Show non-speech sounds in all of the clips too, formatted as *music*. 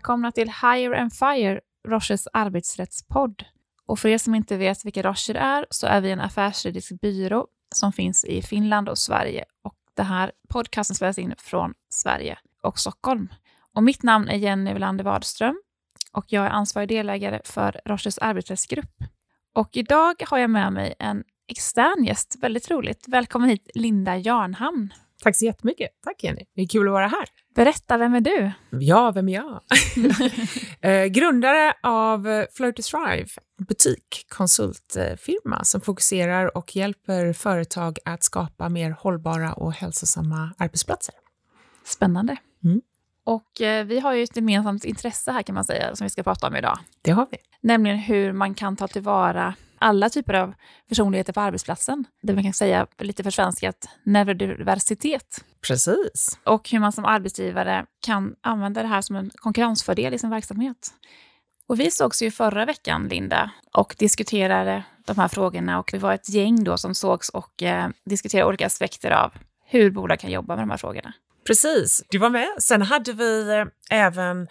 välkomna till Hire and Fire, Roches arbetsrättspodd. Och för er som inte vet vilka Rocher är så är vi en affärsjuridisk byrå som finns i Finland och Sverige. Och det här podcasten spelas in från Sverige och Stockholm. Och mitt namn är Jenny Welander Wadström och jag är ansvarig delägare för Roches arbetsrättsgrupp. Och idag har jag med mig en extern gäst, väldigt roligt. Välkommen hit Linda Jarnhamn. Tack så jättemycket. Tack Jenny. Det är kul att vara här. Berätta, vem är du? Ja, vem är jag? *laughs* eh, grundare av Flow to Thrive, butik, konsultfirma som fokuserar och hjälper företag att skapa mer hållbara och hälsosamma arbetsplatser. Spännande. Mm. Och eh, vi har ju ett gemensamt intresse här kan man säga, som vi ska prata om idag. Det har vi. Nämligen hur man kan ta tillvara alla typer av personligheter på arbetsplatsen. Det man kan säga lite försvenskat neurodiversitet. Precis. Och hur man som arbetsgivare kan använda det här som en konkurrensfördel i sin verksamhet. Och vi sågs ju förra veckan, Linda, och diskuterade de här frågorna och vi var ett gäng då som sågs och eh, diskuterade olika aspekter av hur bolag kan jobba med de här frågorna. Precis, du var med. Sen hade vi eh, även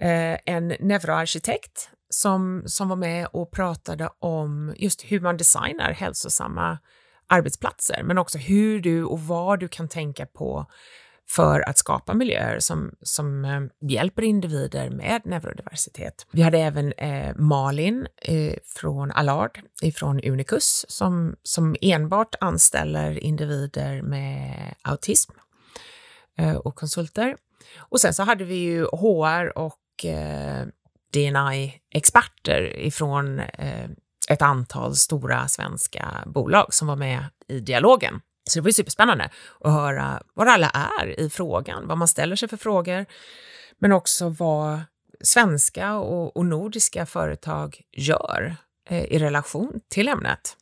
eh, en neuroarkitekt som, som var med och pratade om just hur man designar hälsosamma arbetsplatser, men också hur du och vad du kan tänka på för att skapa miljöer som, som eh, hjälper individer med neurodiversitet. Vi hade även eh, Malin eh, från Allard, från Unicus, som, som enbart anställer individer med autism eh, och konsulter. Och sen så hade vi ju HR och eh, DNI-experter ifrån eh, ett antal stora svenska bolag som var med i dialogen. Så det var ju superspännande att höra var alla är i frågan, vad man ställer sig för frågor, men också vad svenska och, och nordiska företag gör eh, i relation till ämnet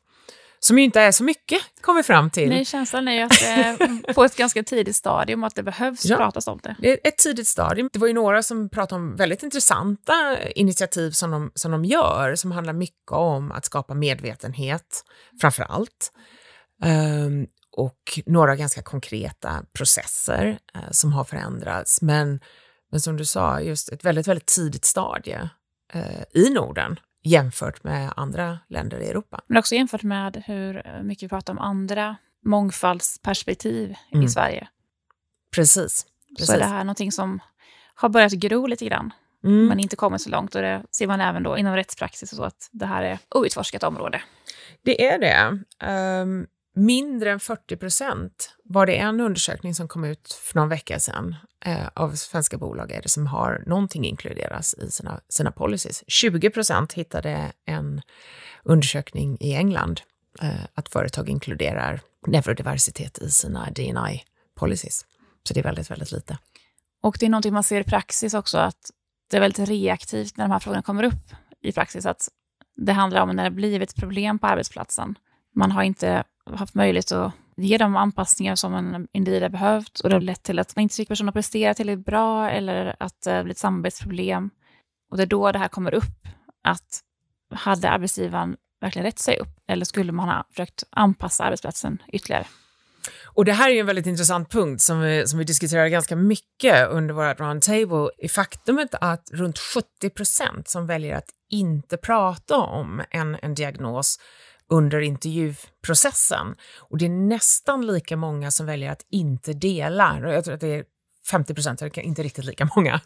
som ju inte är så mycket, kommer fram till. Nej, känslan är ju att är på ett ganska tidigt stadium att det behövs ja, pratas om det. Det är ett tidigt stadium. Det var ju några som pratade om väldigt intressanta initiativ som de, som de gör, som handlar mycket om att skapa medvetenhet, framför allt. Um, och några ganska konkreta processer uh, som har förändrats. Men, men som du sa, just ett väldigt, väldigt tidigt stadie uh, i Norden jämfört med andra länder i Europa. Men också jämfört med hur mycket vi pratar om andra mångfaldsperspektiv mm. i Sverige. Precis, Precis. Så är det här någonting som har börjat gro lite grann, mm. men inte kommit så långt. Och det ser man även då inom rättspraxis och så, att det här är outforskat område. Det är det. Um, mindre än 40 procent var det en undersökning som kom ut för någon vecka sedan eh, av svenska bolag är det som har någonting inkluderas i sina, sina policies. 20 procent hittade en undersökning i England eh, att företag inkluderar neurodiversitet i sina DNI policies. Så det är väldigt, väldigt lite. Och det är någonting man ser i praxis också, att det är väldigt reaktivt när de här frågorna kommer upp i praxis, att det handlar om när det blivit problem på arbetsplatsen. Man har inte haft möjlighet att ge de anpassningar som en individ har behövt och det har lett till att man inte fick personen att prestera tillräckligt bra eller att det blir ett samarbetsproblem. Och det är då det här kommer upp, att hade arbetsgivaren verkligen rätt sig upp eller skulle man ha försökt anpassa arbetsplatsen ytterligare? Och det här är en väldigt intressant punkt som vi, som vi diskuterar ganska mycket under vårt roundtable, i faktumet att runt 70 procent som väljer att inte prata om en, en diagnos under intervjuprocessen. Och det är nästan lika många som väljer att inte dela. Jag tror att det är 50 procent, inte riktigt lika många.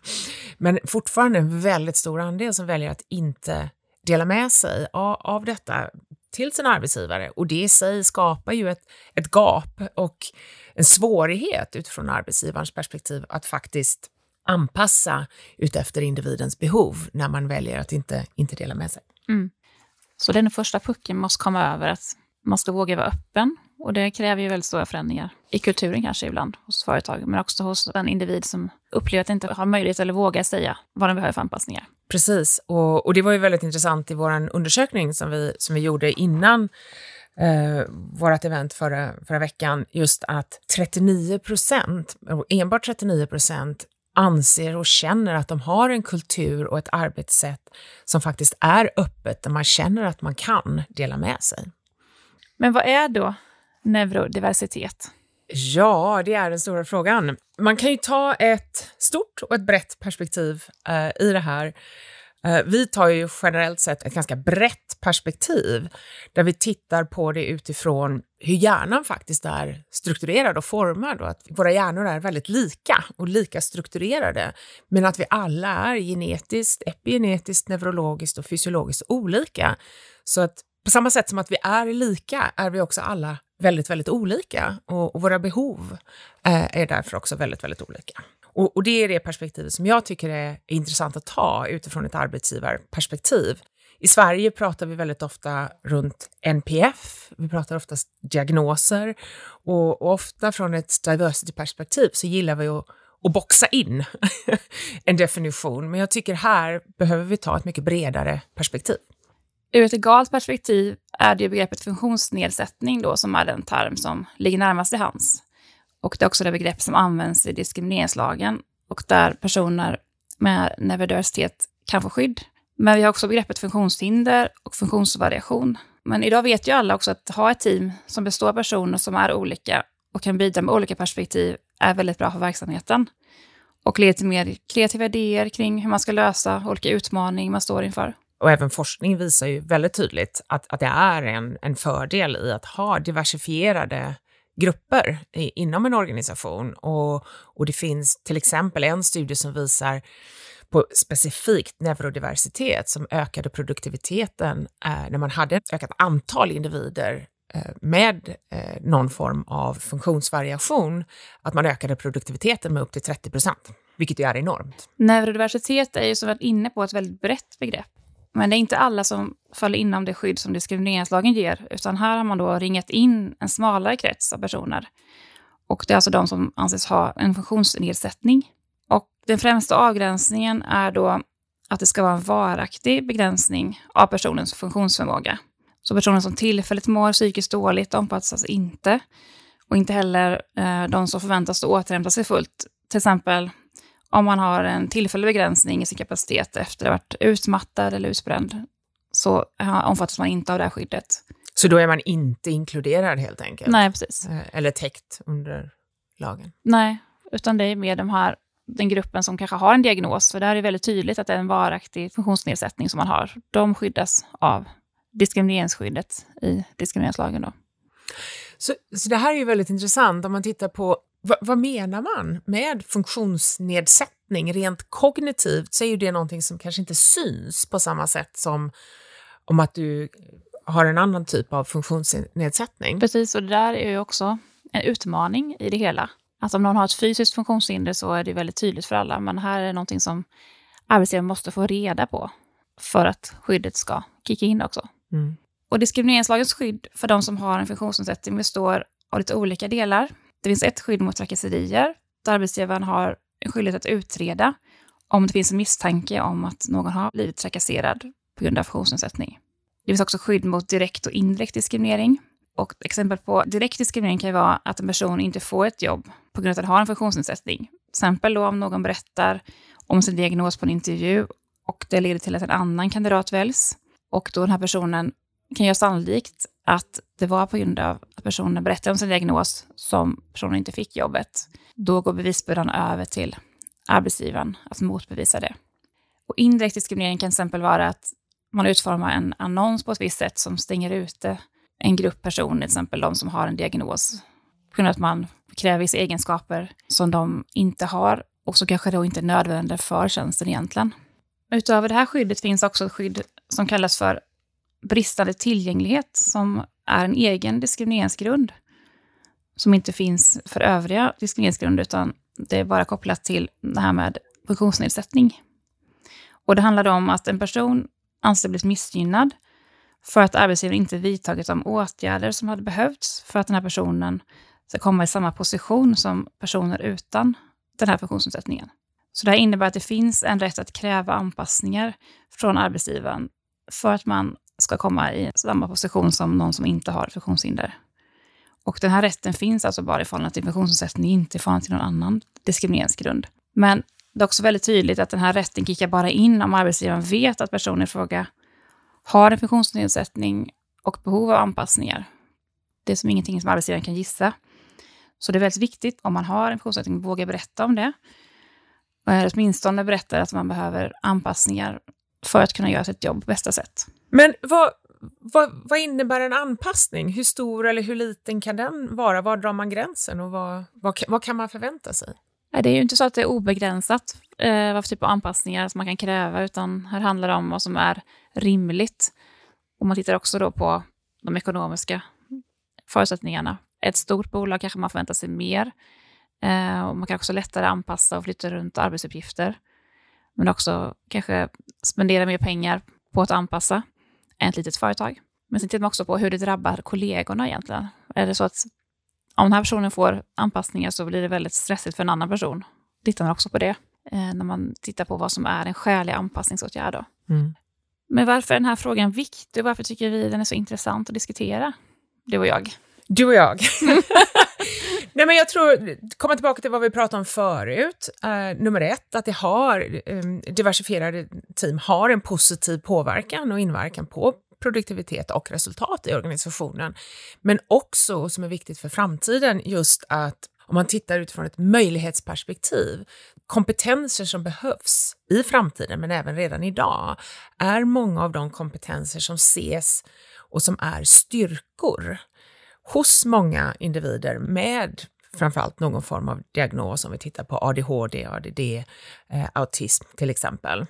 Men fortfarande en väldigt stor andel som väljer att inte dela med sig av, av detta till sin arbetsgivare. Och det i sig skapar ju ett, ett gap och en svårighet utifrån arbetsgivarens perspektiv att faktiskt anpassa utefter individens behov när man väljer att inte, inte dela med sig. Mm. Så den första pucken måste komma över, att man ska våga vara öppen. Och det kräver ju väldigt stora förändringar i kulturen kanske ibland hos företag, men också hos den individ som upplever att inte har möjlighet eller vågar säga vad den behöver för anpassningar. Precis, och, och det var ju väldigt intressant i vår undersökning som vi, som vi gjorde innan eh, vårt event förra, förra veckan, just att 39 procent, enbart 39 procent anser och känner att de har en kultur och ett arbetssätt som faktiskt är öppet, där man känner att man kan dela med sig. Men vad är då neurodiversitet? Ja, det är den stora frågan. Man kan ju ta ett stort och ett brett perspektiv eh, i det här. Eh, vi tar ju generellt sett ett ganska brett perspektiv där vi tittar på det utifrån hur hjärnan faktiskt är strukturerad och formad och att våra hjärnor är väldigt lika och lika strukturerade, men att vi alla är genetiskt, epigenetiskt, neurologiskt och fysiologiskt olika. Så att på samma sätt som att vi är lika är vi också alla väldigt, väldigt olika och, och våra behov eh, är därför också väldigt, väldigt olika. Och, och, det är det perspektivet som jag tycker är intressant att ta utifrån ett arbetsgivarperspektiv. I Sverige pratar vi väldigt ofta runt NPF, vi pratar oftast diagnoser och, och ofta från ett diversity-perspektiv så gillar vi att, att boxa in *laughs* en definition. Men jag tycker här behöver vi ta ett mycket bredare perspektiv. Ur ett legalt perspektiv är det begreppet funktionsnedsättning då som är den term som ligger närmast i hands. Och det är också det begrepp som används i diskrimineringslagen och där personer med neurodiversitet kan få skydd. Men vi har också begreppet funktionshinder och funktionsvariation. Men idag vet ju alla också att ha ett team som består av personer som är olika och kan bidra med olika perspektiv är väldigt bra för verksamheten. Och leder till mer kreativa idéer kring hur man ska lösa olika utmaningar man står inför. Och även forskning visar ju väldigt tydligt att, att det är en, en fördel i att ha diversifierade grupper i, inom en organisation. Och, och det finns till exempel en studie som visar på specifikt neurodiversitet som ökade produktiviteten eh, när man hade ett ökat antal individer eh, med eh, någon form av funktionsvariation, att man ökade produktiviteten med upp till 30 procent, vilket ju är enormt. Neurodiversitet är ju som varit inne på ett väldigt brett begrepp. Men det är inte alla som faller inom det skydd som diskrimineringslagen ger, utan här har man då ringat in en smalare krets av personer. Och det är alltså de som anses ha en funktionsnedsättning. Och den främsta avgränsningen är då att det ska vara en varaktig begränsning av personens funktionsförmåga. Så personer som tillfälligt mår psykiskt dåligt omfattas inte. Och inte heller eh, de som förväntas återhämta sig fullt. Till exempel om man har en tillfällig begränsning i sin kapacitet efter att ha varit utmattad eller utbränd, så omfattas man inte av det här skyddet. Så då är man inte inkluderad helt enkelt? Nej, precis. Eh, eller täckt under lagen? Nej, utan det är mer de här, den gruppen som kanske har en diagnos, för där är det väldigt tydligt att det är en varaktig funktionsnedsättning som man har. De skyddas av diskrimineringsskyddet i diskrimineringslagen. Då. Så, så det här är ju väldigt intressant om man tittar på Va, vad menar man med funktionsnedsättning? Rent kognitivt så är ju det någonting som kanske inte syns på samma sätt som om att du har en annan typ av funktionsnedsättning. Precis, och det där är ju också en utmaning i det hela. Att om någon har ett fysiskt funktionshinder så är det väldigt tydligt för alla, men här är någonting som arbetsgivaren måste få reda på för att skyddet ska kicka in också. Mm. Och diskrimineringslagens skydd för de som har en funktionsnedsättning består av lite olika delar. Det finns ett skydd mot trakasserier, där arbetsgivaren har en skyldighet att utreda om det finns en misstanke om att någon har blivit trakasserad på grund av funktionsnedsättning. Det finns också skydd mot direkt och indirekt diskriminering. Och exempel på direkt diskriminering kan ju vara att en person inte får ett jobb på grund av att den har en funktionsnedsättning. Till exempel då om någon berättar om sin diagnos på en intervju och det leder till att en annan kandidat väljs. Och då den här personen kan göra sannolikt att det var på grund av personen berättade om sin diagnos som personen inte fick jobbet. Då går bevisbördan över till arbetsgivaren att motbevisa det. Och indirekt diskriminering kan till exempel vara att man utformar en annons på ett visst sätt som stänger ute en grupp personer, till exempel de som har en diagnos, på grund av att man kräver vissa egenskaper som de inte har och som kanske då inte är nödvändiga för tjänsten egentligen. Utöver det här skyddet finns också ett skydd som kallas för bristande tillgänglighet som är en egen diskrimineringsgrund som inte finns för övriga diskrimineringsgrunder, utan det är bara kopplat till det här med funktionsnedsättning. Och det handlar om att en person anses blivit missgynnad för att arbetsgivaren inte vidtagit de åtgärder som hade behövts för att den här personen ska komma i samma position som personer utan den här funktionsnedsättningen. Så det här innebär att det finns en rätt att kräva anpassningar från arbetsgivaren för att man ska komma i samma position som någon som inte har funktionshinder. Och den här rätten finns alltså bara i förhållande till funktionsnedsättning, inte i förhållande till någon annan diskrimineringsgrund. Men det är också väldigt tydligt att den här rätten kickar bara in om arbetsgivaren vet att personen i fråga har en funktionsnedsättning och behov av anpassningar. Det är som ingenting som arbetsgivaren kan gissa. Så det är väldigt viktigt om man har en funktionsnedsättning att våga berätta om det. Och åtminstone berätta att man behöver anpassningar för att kunna göra sitt jobb på bästa sätt. Men vad, vad, vad, innebär en anpassning? Hur stor eller hur liten kan den vara? Var drar man gränsen och vad, vad, vad kan man förvänta sig? Det är ju inte så att det är obegränsat eh, vad för typ av anpassningar som man kan kräva, utan här handlar det om vad som är rimligt. Och man tittar också då på de ekonomiska förutsättningarna. Ett stort bolag kanske man förväntar sig mer. Eh, och man kan också lättare anpassa och flytta runt arbetsuppgifter. Men också kanske spendera mer pengar på att anpassa ett litet företag. Men sen tittar man också på hur det drabbar kollegorna egentligen. Är det så att om den här personen får anpassningar så blir det väldigt stressigt för en annan person. Tittar man också på det eh, när man tittar på vad som är en skälig anpassningsåtgärd. Mm. Men varför är den här frågan viktig och varför tycker vi den är så intressant att diskutera? Du och jag. Du och jag. *laughs* Nej, men jag tror, komma tillbaka till vad vi pratade om förut. Eh, nummer ett, att det har, eh, diversifierade team har en positiv påverkan och inverkan på produktivitet och resultat i organisationen. Men också, som är viktigt för framtiden, just att om man tittar utifrån ett möjlighetsperspektiv, kompetenser som behövs i framtiden, men även redan idag, är många av de kompetenser som ses och som är styrkor hos många individer med framförallt någon form av diagnos, om vi tittar på ADHD, ADD, eh, autism till exempel,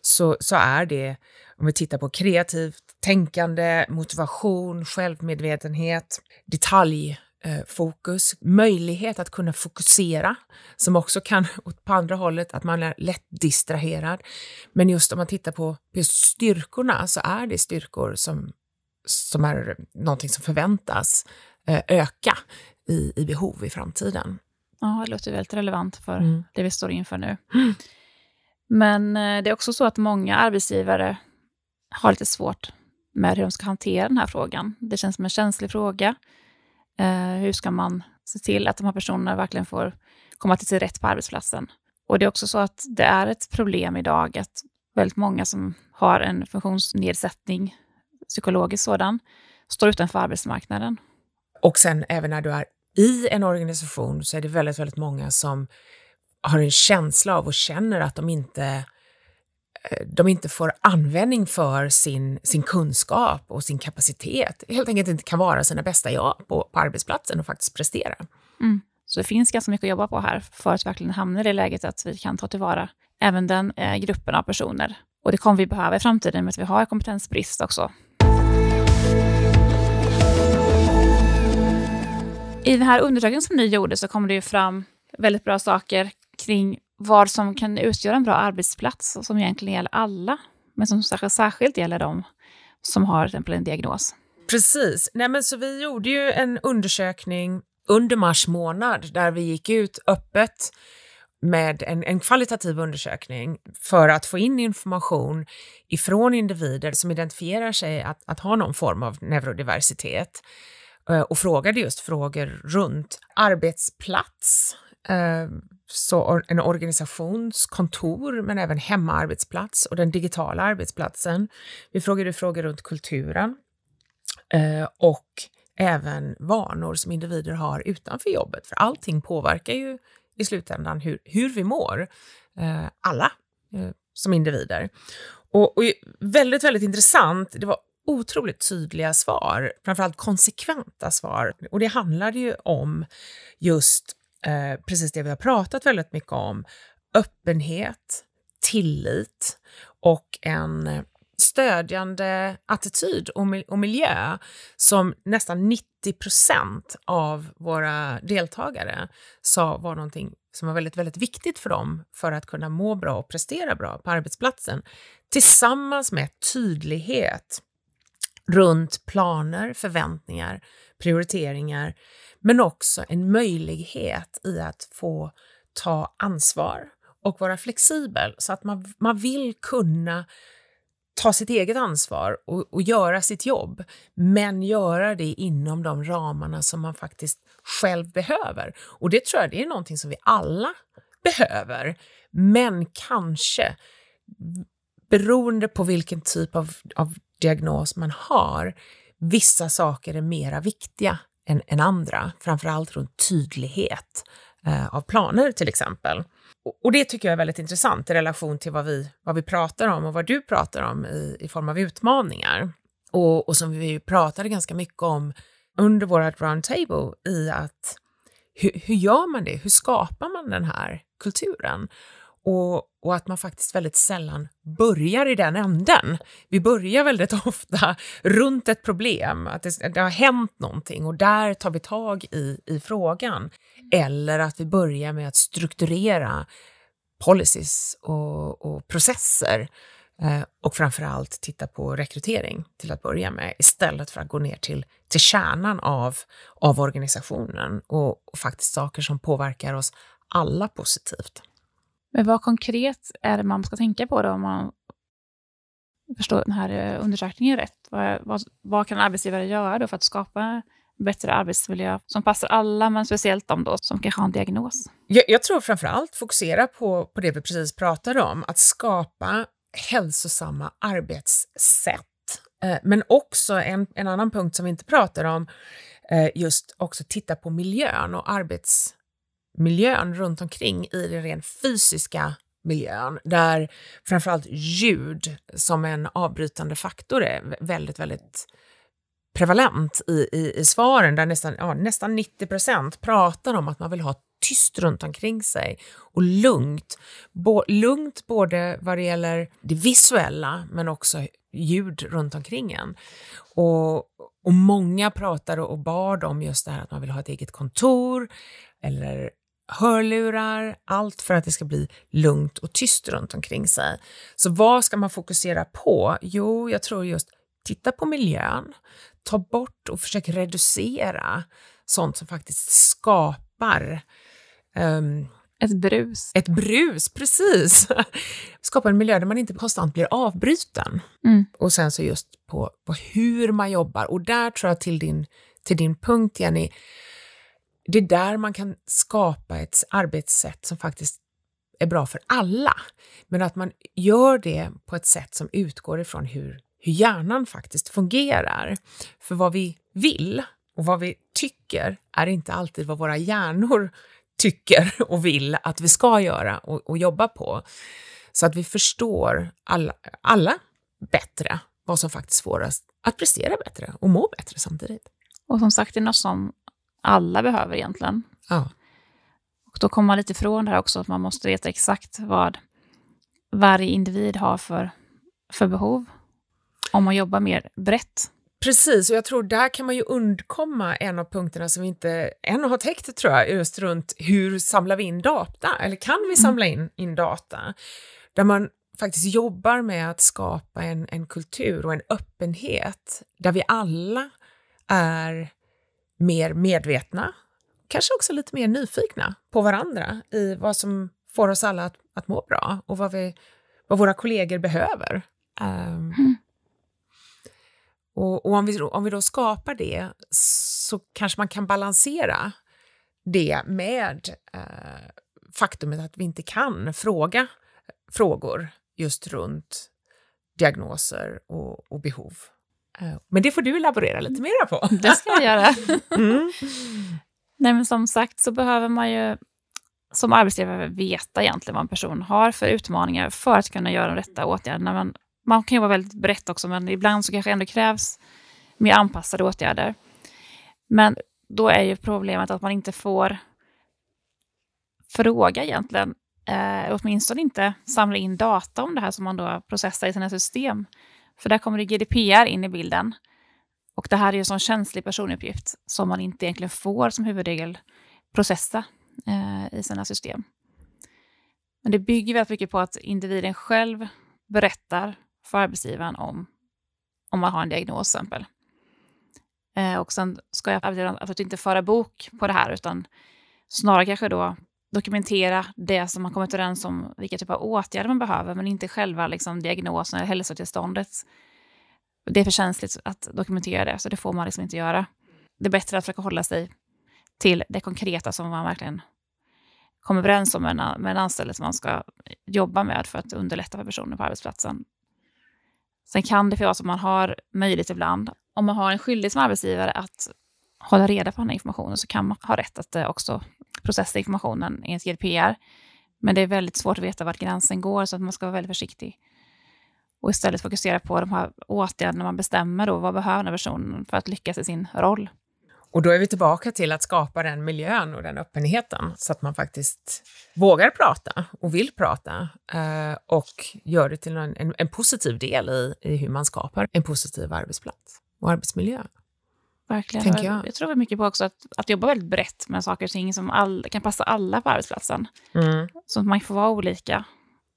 så, så är det, om vi tittar på kreativt tänkande, motivation, självmedvetenhet, detaljfokus, eh, möjlighet att kunna fokusera, som också kan, på andra hållet, att man är lätt distraherad. Men just om man tittar på just styrkorna så är det styrkor som, som är någonting som förväntas eh, öka i, i behov i framtiden. Ja, det låter väldigt relevant för mm. det vi står inför nu. Mm. Men eh, det är också så att många arbetsgivare har lite svårt med hur de ska hantera den här frågan. Det känns som en känslig fråga. Eh, hur ska man se till att de här personerna verkligen får komma till sin rätt på arbetsplatsen? Och det är också så att det är ett problem idag att väldigt många som har en funktionsnedsättning, psykologisk sådan, står utanför arbetsmarknaden. Och sen även när du är i en organisation så är det väldigt, väldigt många som har en känsla av och känner att de inte, eh, de inte får användning för sin, sin kunskap och sin kapacitet. Helt enkelt inte kan vara sina bästa jag på, på arbetsplatsen och faktiskt prestera. Mm. Så det finns ganska mycket att jobba på här för att verkligen hamna i det läget att vi kan ta tillvara även den eh, gruppen av personer. Och det kommer vi behöva i framtiden med att vi har kompetensbrist också. I den här undersökningen som ni gjorde så kom det ju fram väldigt bra saker kring vad som kan utgöra en bra arbetsplats och som egentligen gäller alla, men som särskilt gäller dem som har till exempel en diagnos. Precis. Nej, men så vi gjorde ju en undersökning under mars månad där vi gick ut öppet med en, en kvalitativ undersökning för att få in information ifrån individer som identifierar sig att, att ha någon form av neurodiversitet Eh, och frågade just frågor runt arbetsplats, eh, så en organisations kontor, men även hemmaarbetsplats och den digitala arbetsplatsen. Vi frågade frågor runt kulturen eh, och även vanor som individer har utanför jobbet, för allting påverkar ju i slutändan hur, hur vi mår, alla som individer. Och, och väldigt, väldigt intressant, det var otroligt tydliga svar, framförallt konsekventa svar. Och det handlade ju om just eh, precis det vi har pratat väldigt mycket om, öppenhet, tillit och en stödjande attityd och, och miljö som nästan 90 procent av våra deltagare sa var någonting som var väldigt, väldigt viktigt för dem för att kunna må bra och prestera bra på arbetsplatsen. Tillsammans med tydlighet runt planer, förväntningar, prioriteringar, men också en möjlighet i att få ta ansvar och vara flexibel så att man, man vill kunna ta sitt eget ansvar och, och, göra sitt jobb, men göra det inom de ramarna som man faktiskt själv behöver. Och det tror jag det är någonting som vi alla behöver, men kanske beroende på vilken typ av, av diagnos man har, vissa saker är mera viktiga än, än andra, framförallt runt tydlighet eh, av planer till exempel. Och, och, det tycker jag är väldigt intressant i relation till vad vi, vad vi pratar om och vad du pratar om i, i form av utmaningar. Och, och som vi pratade ganska mycket om under vårt roundtable i att hur, hur gör man det? Hur skapar man den här kulturen? Och, och, att man faktiskt väldigt sällan börjar i den änden. Vi börjar väldigt *laughs* ofta runt ett problem, att det, det, har hänt någonting och där tar vi tag i, i frågan. Eller att vi börjar med att strukturera policies och, och processer eh, och framförallt titta på rekrytering till att börja med istället för att gå ner till, till kärnan av, av organisationen och, och faktiskt saker som påverkar oss alla positivt. Men vad konkret är det man ska tänka på då om man förstår den här eh, undersökningen rätt? Vad, vad, vad kan arbetsgivare göra då för att skapa bättre arbetsmiljö som passar alla, men speciellt de då som kanske har en diagnos? Jag, jag tror framför allt fokusera på, på det vi precis pratade om, att skapa hälsosamma arbetssätt. Eh, men också en, en annan punkt som vi inte pratar om, eh, just också titta på miljön och arbets miljön runt omkring i den rent fysiska miljön där framförallt ljud som en avbrytande faktor är väldigt, väldigt prevalent i, i, i svaren där nästan, ja, nästan 90 procent pratar om att man vill ha tyst runt omkring sig och lugnt. Bo, lugnt både vad det gäller det visuella men också ljud runt omkring en. Och, och många pratade och bad om just det här att man vill ha ett eget kontor eller hörlurar, allt för att det ska bli lugnt och tyst runt omkring sig. Så vad ska man fokusera på? Jo, jag tror just titta på miljön, ta bort och försök reducera sånt som faktiskt skapar um, ett brus. Ett brus, precis! *laughs* Skapa en miljö där man inte konstant blir avbruten. Mm. Och sen så just på, på hur man jobbar. Och där tror jag till din, till din punkt, Jenny, det är där man kan skapa ett arbetssätt som faktiskt är bra för alla. Men att man gör det på ett sätt som utgår ifrån hur, hur hjärnan faktiskt fungerar. För vad vi vill och vad vi tycker är inte alltid vad våra hjärnor *laughs* tycker och vill att vi ska göra och, och jobba på. Så att vi förstår alla, alla bättre vad som faktiskt får oss att prestera bättre och må bättre samtidigt. Och som sagt, det är något som alla behöver egentligen. Ja. Och då kommer man lite ifrån det här också, att man måste veta exakt vad varje individ har för, för behov. Om man jobbar mer brett. Precis, och jag tror där kan man ju undkomma en av punkterna som vi inte än har täckt, tror jag, just runt hur samlar vi in data? Eller kan vi mm. samla in, in data? Där man faktiskt jobbar med att skapa en, en kultur och en öppenhet där vi alla är mer medvetna, kanske också lite mer nyfikna på varandra i vad som får oss alla att, att må bra och vad, vi, vad våra kollegor behöver. Um, mm. Och, och, om, vi, om vi då skapar det så kanske man kan balansera det med uh, faktumet att vi inte kan fråga frågor just runt diagnoser och, och behov. Men det får du elaborera lite mera på. *laughs* Det ska jag göra. *laughs* Mm. Nej, men som sagt så behöver man ju som arbetsgivare veta egentligen vad en person har för utmaningar för att kunna göra de rätta åtgärderna. Man, man kan jobba väldigt brett också, men ibland så kanske ändå krävs mer anpassade åtgärder. Men då är ju problemet att man inte får fråga egentligen, eh, åtminstone inte samla in data om det här som man då processar i sina system. För där kommer det GDPR in i bilden. Och det här är ju en sån känslig personuppgift som man inte egentligen får som huvudregel processa eh, i sina system. Men det bygger väldigt mycket på att individen själv berättar för arbetsgivaren om, om man har en diagnos till exempel. Eh, och sen ska jag absolut inte föra bok på det här utan snarare kanske då dokumentera det som man kommit överens om, vilka typer av åtgärder man behöver, men inte själva liksom, diagnosen eller hälsotillståndet. Det är för känsligt att dokumentera det, så det får man liksom inte göra. Det är bättre att försöka hålla sig till det konkreta som man verkligen kommer överens om med en, med en anställd som man ska jobba med för att underlätta för personer på arbetsplatsen. Sen kan det vara så att man har möjlighet ibland, om man har en skyldighet som arbetsgivare att hålla reda på den här informationen så kan man ha rätt att eh, också processa informationen enligt GDPR. Men det är väldigt svårt att veta vart gränsen går så att man ska vara väldigt försiktig. Och istället fokusera på de här åtgärderna man bestämmer då, vad behöver den här personen för att lyckas i sin roll. Och då är vi tillbaka till att skapa den miljön och den öppenheten så att man faktiskt vågar prata och vill prata eh, och gör det till en, en, en positiv del i, i, hur man skapar en positiv arbetsplats och arbetsmiljö. Verkligen. Jag. jag. tror mycket på också att, att jobba väldigt brett med saker och ting som all, kan passa alla på arbetsplatsen. Mm. Så att man får vara olika.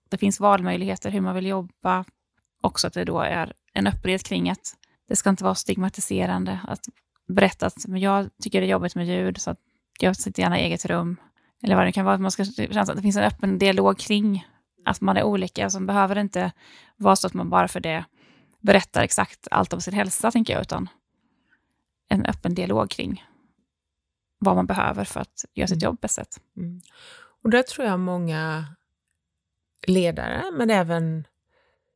Det finns valmöjligheter hur man vill jobba. Också att det då är en öppenhet kring att det ska inte vara stigmatiserande. Att berätta att jag tycker det är jobbigt med ljud, så att jag sitter gärna i eget rum. Eller vad det kan vara, att man ska känna att det finns en öppen dialog kring att man är olika. Som behöver inte vara så att man bara för det berättar exakt allt om sin hälsa, tänker jag, utan en öppen dialog kring vad man behöver för att göra sitt mm. jobb bäst sätt. Mm. Och där tror jag många ledare, men även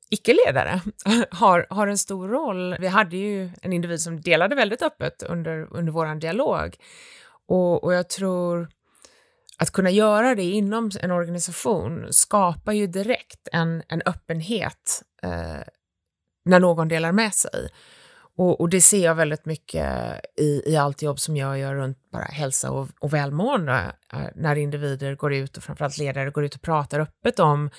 icke-ledare *laughs* har, har en stor roll. Vi hade ju en individ som delade väldigt öppet under, under vår dialog. Och, och jag tror att kunna göra det inom en organisation skapar ju direkt en, en öppenhet eh, när någon delar med sig. Och, och, det ser jag väldigt mycket i, i allt jobb som jag gör runt bara hälsa och, och välmående, äh, när individer går ut och framförallt ledare går ut och pratar öppet om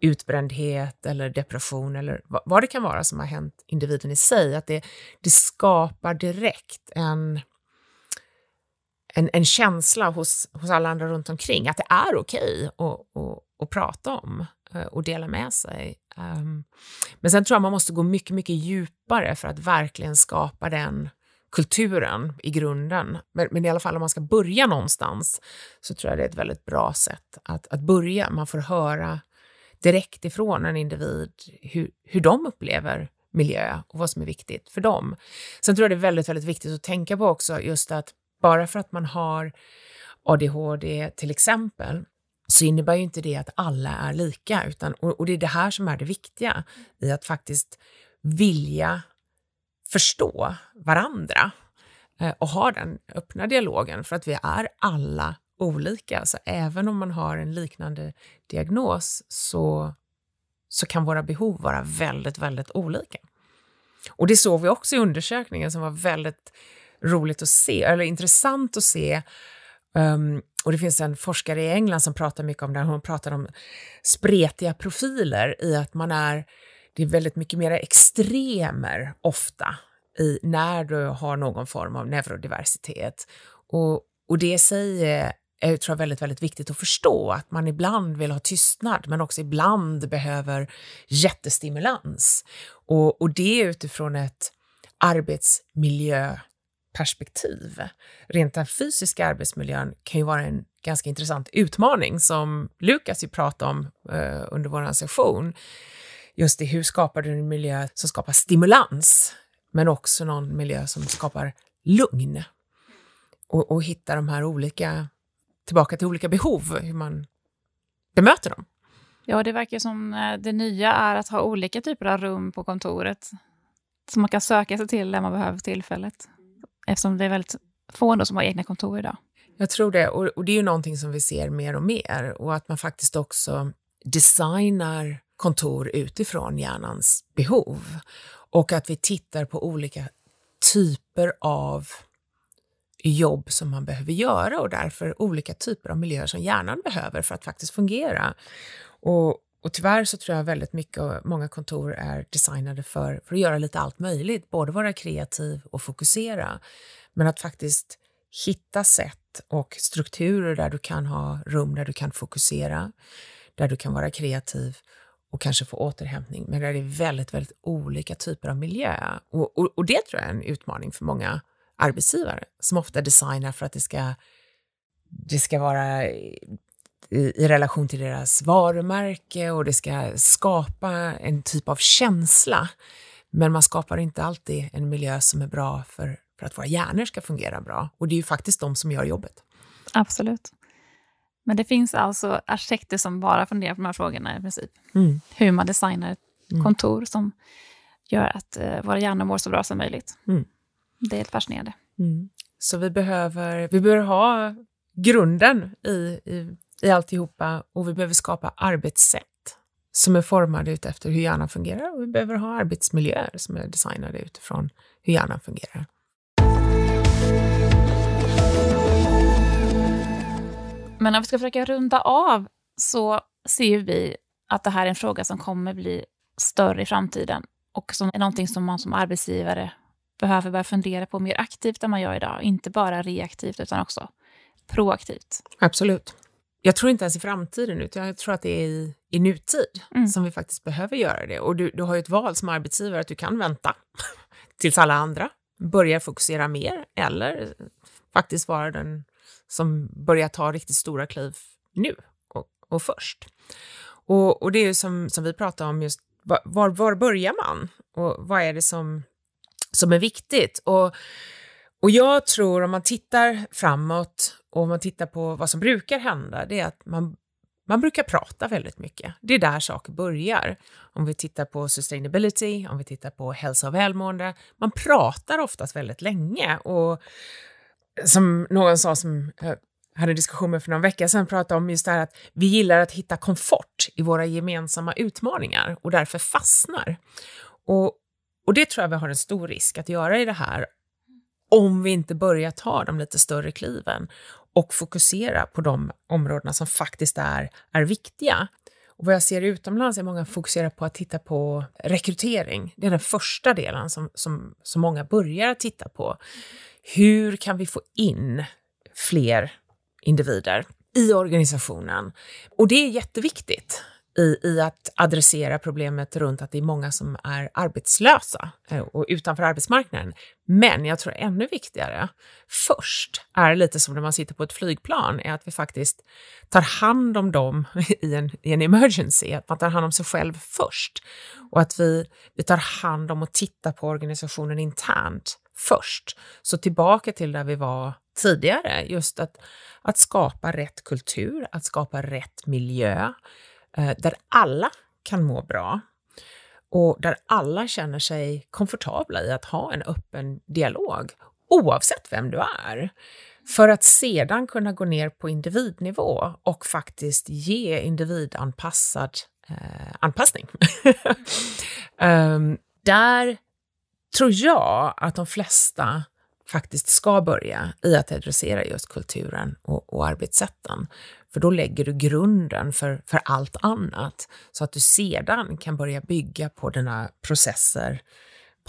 utbrändhet eller depression eller vad det kan vara som har hänt individen i sig, att det, det skapar direkt en, en, en känsla hos, hos alla andra runt omkring att det är okej okay att, att, att prata om äh, och dela med sig. Um, men sen tror jag man måste gå mycket, mycket djupare för att verkligen skapa den kulturen i grunden. Men, men, i alla fall om man ska börja någonstans så tror jag det är ett väldigt bra sätt att, att börja. Man får höra direkt ifrån en individ hur, hur de upplever miljö och vad som är viktigt för dem. Sen tror jag det är väldigt, väldigt viktigt att tänka på också just att bara för att man har ADHD till exempel, så innebär ju inte det att alla är lika, utan, och, och det är det här som är det viktiga i att faktiskt vilja förstå varandra eh, och ha den öppna dialogen, för att vi är alla olika. Så även om man har en liknande diagnos så, så kan våra behov vara väldigt, väldigt olika. Och det såg vi också i undersökningen som var väldigt roligt att se, eller intressant att se. Um, och det finns en forskare i England som pratar mycket om det hon pratar om spretiga profiler i att man är, det är väldigt mycket mer extremer ofta i när du har någon form av neurodiversitet. Och, och det säger är tror jag väldigt, väldigt viktigt att förstå att man ibland vill ha tystnad men också ibland behöver jättestimulans. Och, och det utifrån ett arbetsmiljö perspektiv. Rent den fysiska arbetsmiljön kan ju vara en ganska intressant utmaning som Lukas ju pratade om eh, under vår session. Just det, hur skapar du en miljö som skapar stimulans men också någon miljö som skapar lugn? Och, och hitta de här olika tillbaka till olika behov, hur man bemöter dem. Ja, det verkar som eh, det nya är att ha olika typer av rum på kontoret som man kan söka sig till när man behöver tillfället. Eftersom det är väldigt få som har egna kontor idag. Jag tror det, och, och det är ju någonting som vi ser mer och mer och att man faktiskt också designar kontor utifrån hjärnans behov och att vi tittar på olika typer av jobb som man behöver göra och därför olika typer av miljöer som hjärnan behöver för att faktiskt fungera. Och, och tyvärr så tror jag väldigt mycket, och många kontor är designade för, för att göra lite allt möjligt, både vara kreativ och fokusera. Men att faktiskt hitta sätt och strukturer där du kan ha rum där du kan fokusera, där du kan vara kreativ och kanske få återhämtning, men där det är väldigt, väldigt olika typer av miljö. Och, och, och det tror jag är en utmaning för många arbetsgivare som ofta designar för att det ska, det ska vara i, relation till deras varumärke och det ska skapa en typ av känsla. Men man skapar inte alltid en miljö som är bra för, för att våra hjärnor ska fungera bra. Och det är ju faktiskt de som gör jobbet. Absolut. Men det finns alltså arkitekter som bara funderar på de här frågorna i princip. Mm. Hur man designar ett mm. kontor som gör att eh, våra hjärnor mår så bra som möjligt. Mm. Det är helt fascinerande. Mm. Så vi behöver, vi behöver ha grunden i, i, i alltihopa och vi behöver skapa arbetssätt som är formade utefter hur hjärnan fungerar och vi behöver ha arbetsmiljöer som är designade utifrån hur hjärnan fungerar. Men om vi ska försöka runda av så ser vi att det här är en fråga som kommer bli större i framtiden och som är någonting som man som arbetsgivare behöver börja fundera på mer aktivt än man gör idag. Inte bara reaktivt utan också proaktivt. Absolut. Jag tror inte ens i framtiden, utan jag tror att det är i, i nutid mm. som vi faktiskt behöver göra det. Och du, du har ju ett val som arbetsgivare att du kan vänta *laughs* tills alla andra börjar fokusera mer eller faktiskt vara den som börjar ta riktigt stora kliv nu och, och först. Och, och, det är ju som, som vi pratar om, just var, var börjar man? Och vad är det som, som är viktigt? Och, och jag tror om man tittar framåt och om man tittar på vad som brukar hända, det är att man, man brukar prata väldigt mycket. Det är där saker börjar. Om vi tittar på sustainability, om vi tittar på hälsa och välmående, man pratar oftast väldigt länge och som någon sa som hade hade diskussion med för någon vecka sedan, pratade om just det här att vi gillar att hitta komfort i våra gemensamma utmaningar och därför fastnar. Och, och det tror jag vi har en stor risk att göra i det här om vi inte börjar ta de lite större kliven och fokusera på de områdena som faktiskt är, är viktiga. Och vad jag ser utomlands är många fokuserar på att titta på rekrytering. Det är den första delen som, som, som många börjar titta på. Hur kan vi få in fler individer i organisationen? Och det är jätteviktigt i, i att adressera problemet runt att det är många som är arbetslösa eh, och utanför arbetsmarknaden. Men jag tror ännu viktigare, först är lite som när man sitter på ett flygplan, är att vi faktiskt tar hand om dem *laughs* i en, i en emergency, att man tar hand om sig själv först och att vi, vi tar hand om och tittar på organisationen internt först. Så tillbaka till där vi var tidigare, just att, att skapa rätt kultur, att skapa rätt miljö, Eh, där alla kan må bra och där alla känner sig komfortabla i att ha en öppen dialog, oavsett vem du är. För att sedan kunna gå ner på individnivå och faktiskt ge individanpassad eh, anpassning. um, *laughs* där tror jag att de flesta faktiskt ska börja i att adressera just kulturen och, och arbetssätten. För då lägger du grunden för, för allt annat så att du sedan kan börja bygga på dina processer,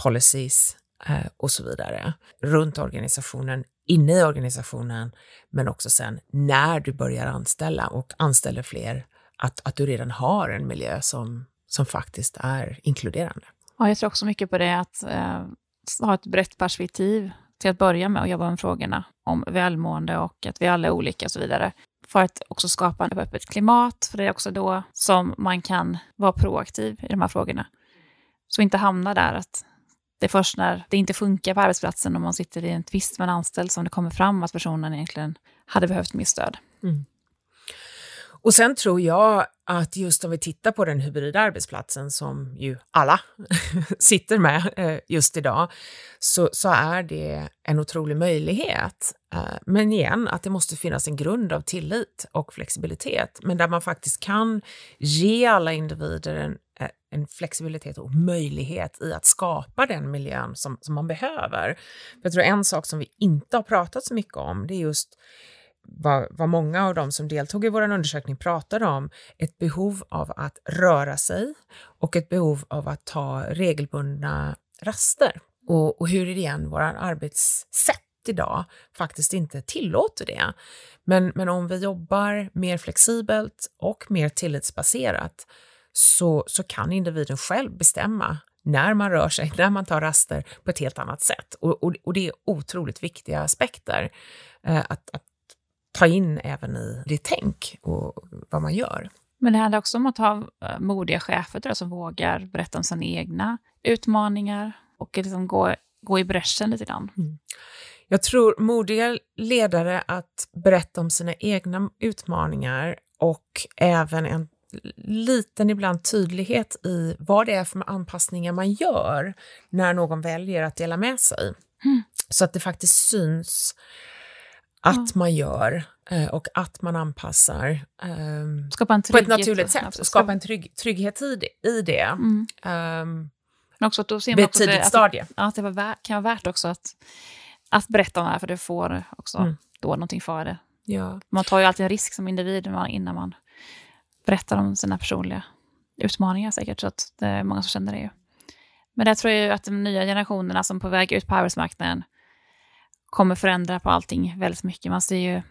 policies eh, och så vidare runt organisationen, inne i organisationen, men också sen när du börjar anställa och anställer fler, att, att du redan har en miljö som, som faktiskt är inkluderande. Ja, jag tror också mycket på det, att eh, ha ett brett perspektiv till att börja med och jobba med frågorna om välmående och att vi alla är olika och så vidare. För att också skapa ett öppet klimat, för det är också då som man kan vara proaktiv i de här frågorna. Så inte hamna där att det är först när det inte funkar på arbetsplatsen och man sitter i en tvist med en anställd som det kommer fram att personen egentligen hade behövt mer stöd. Mm. Och sen tror jag att just om vi tittar på den hybrida arbetsplatsen som ju alla *laughs* sitter med eh, just idag, så, så är det en otrolig möjlighet. Eh, men igen, att det måste finnas en grund av tillit och flexibilitet, men där man faktiskt kan ge alla individer en, eh, en flexibilitet och möjlighet i att skapa den miljön som, som man behöver. För jag tror en sak som vi inte har pratat så mycket om, det är just vad, vad många av dem som deltog i vår undersökning pratade om, ett behov av att röra sig och ett behov av att ta regelbundna raster. Och, och hur är det igen, våra arbetssätt idag faktiskt inte tillåter det. Men, men om vi jobbar mer flexibelt och mer tillitsbaserat så, så kan individen själv bestämma när man rör sig, när man tar raster på ett helt annat sätt. Och, och, och det är otroligt viktiga aspekter. Eh, att, att ta in även i det tänk och vad man gör. Men det handlar också om att ha eh, modiga chefer jag, som vågar berätta om sina egna utmaningar och liksom gå, gå i bräschen lite grann. Mm. Jag tror modiga ledare att berätta om sina egna utmaningar och även en liten ibland tydlighet i vad det är för anpassningar man gör när någon väljer att dela med sig. Mm. Så att det faktiskt syns att man gör eh, och att man anpassar Skapa en på ett naturligt sätt. Absolut. Skapa en trygg, trygghet i det. I det. Mm. ehm, Men också att då ser vid man ett att det, tidigt att, stadie. ja, att det var värt, kan vara värt också att, att berätta om det här, för det får också Mm. då någonting för det. Ja. Man tar ju alltid en risk som individ innan man berättar om sina personliga utmaningar säkert, så att det är många som känner det ju. Men där tror jag ju att de nya generationerna som är på väg ut på arbetsmarknaden kommer förändra på allting väldigt mycket. Man ser ju,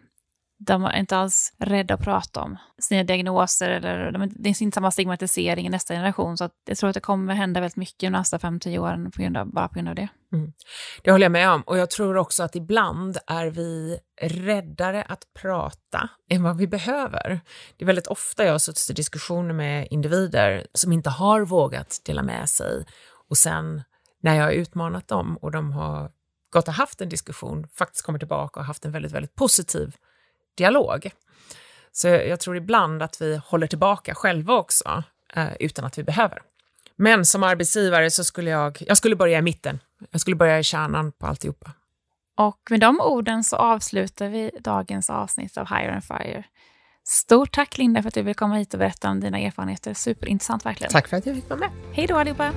de är inte alls rädda att prata om sina diagnoser, eller de, det är inte samma stigmatisering i nästa generation, så att jag tror att det kommer hända väldigt mycket de nästa 5-10 åren på grund av, bara på grund av det. Mm. Det håller jag med om. Och jag tror också att ibland är vi räddare att prata än vad vi behöver. Det är väldigt ofta jag har suttit i diskussioner med individer som inte har vågat dela med sig och sen när jag har utmanat dem och de har gått och haft en diskussion, faktiskt kommer tillbaka och haft en väldigt, väldigt positiv dialog. Så jag, tror ibland att vi håller tillbaka själva också, eh, utan att vi behöver. Men som arbetsgivare så skulle jag, jag skulle börja i mitten. Jag skulle börja i kärnan på alltihopa. Och med de orden så avslutar vi dagens avsnitt av Hire and Fire. Stort tack Linda för att du vill komma hit och berätta om dina erfarenheter. Superintressant verkligen. Tack för att jag fick vara med. Hej då allihopa!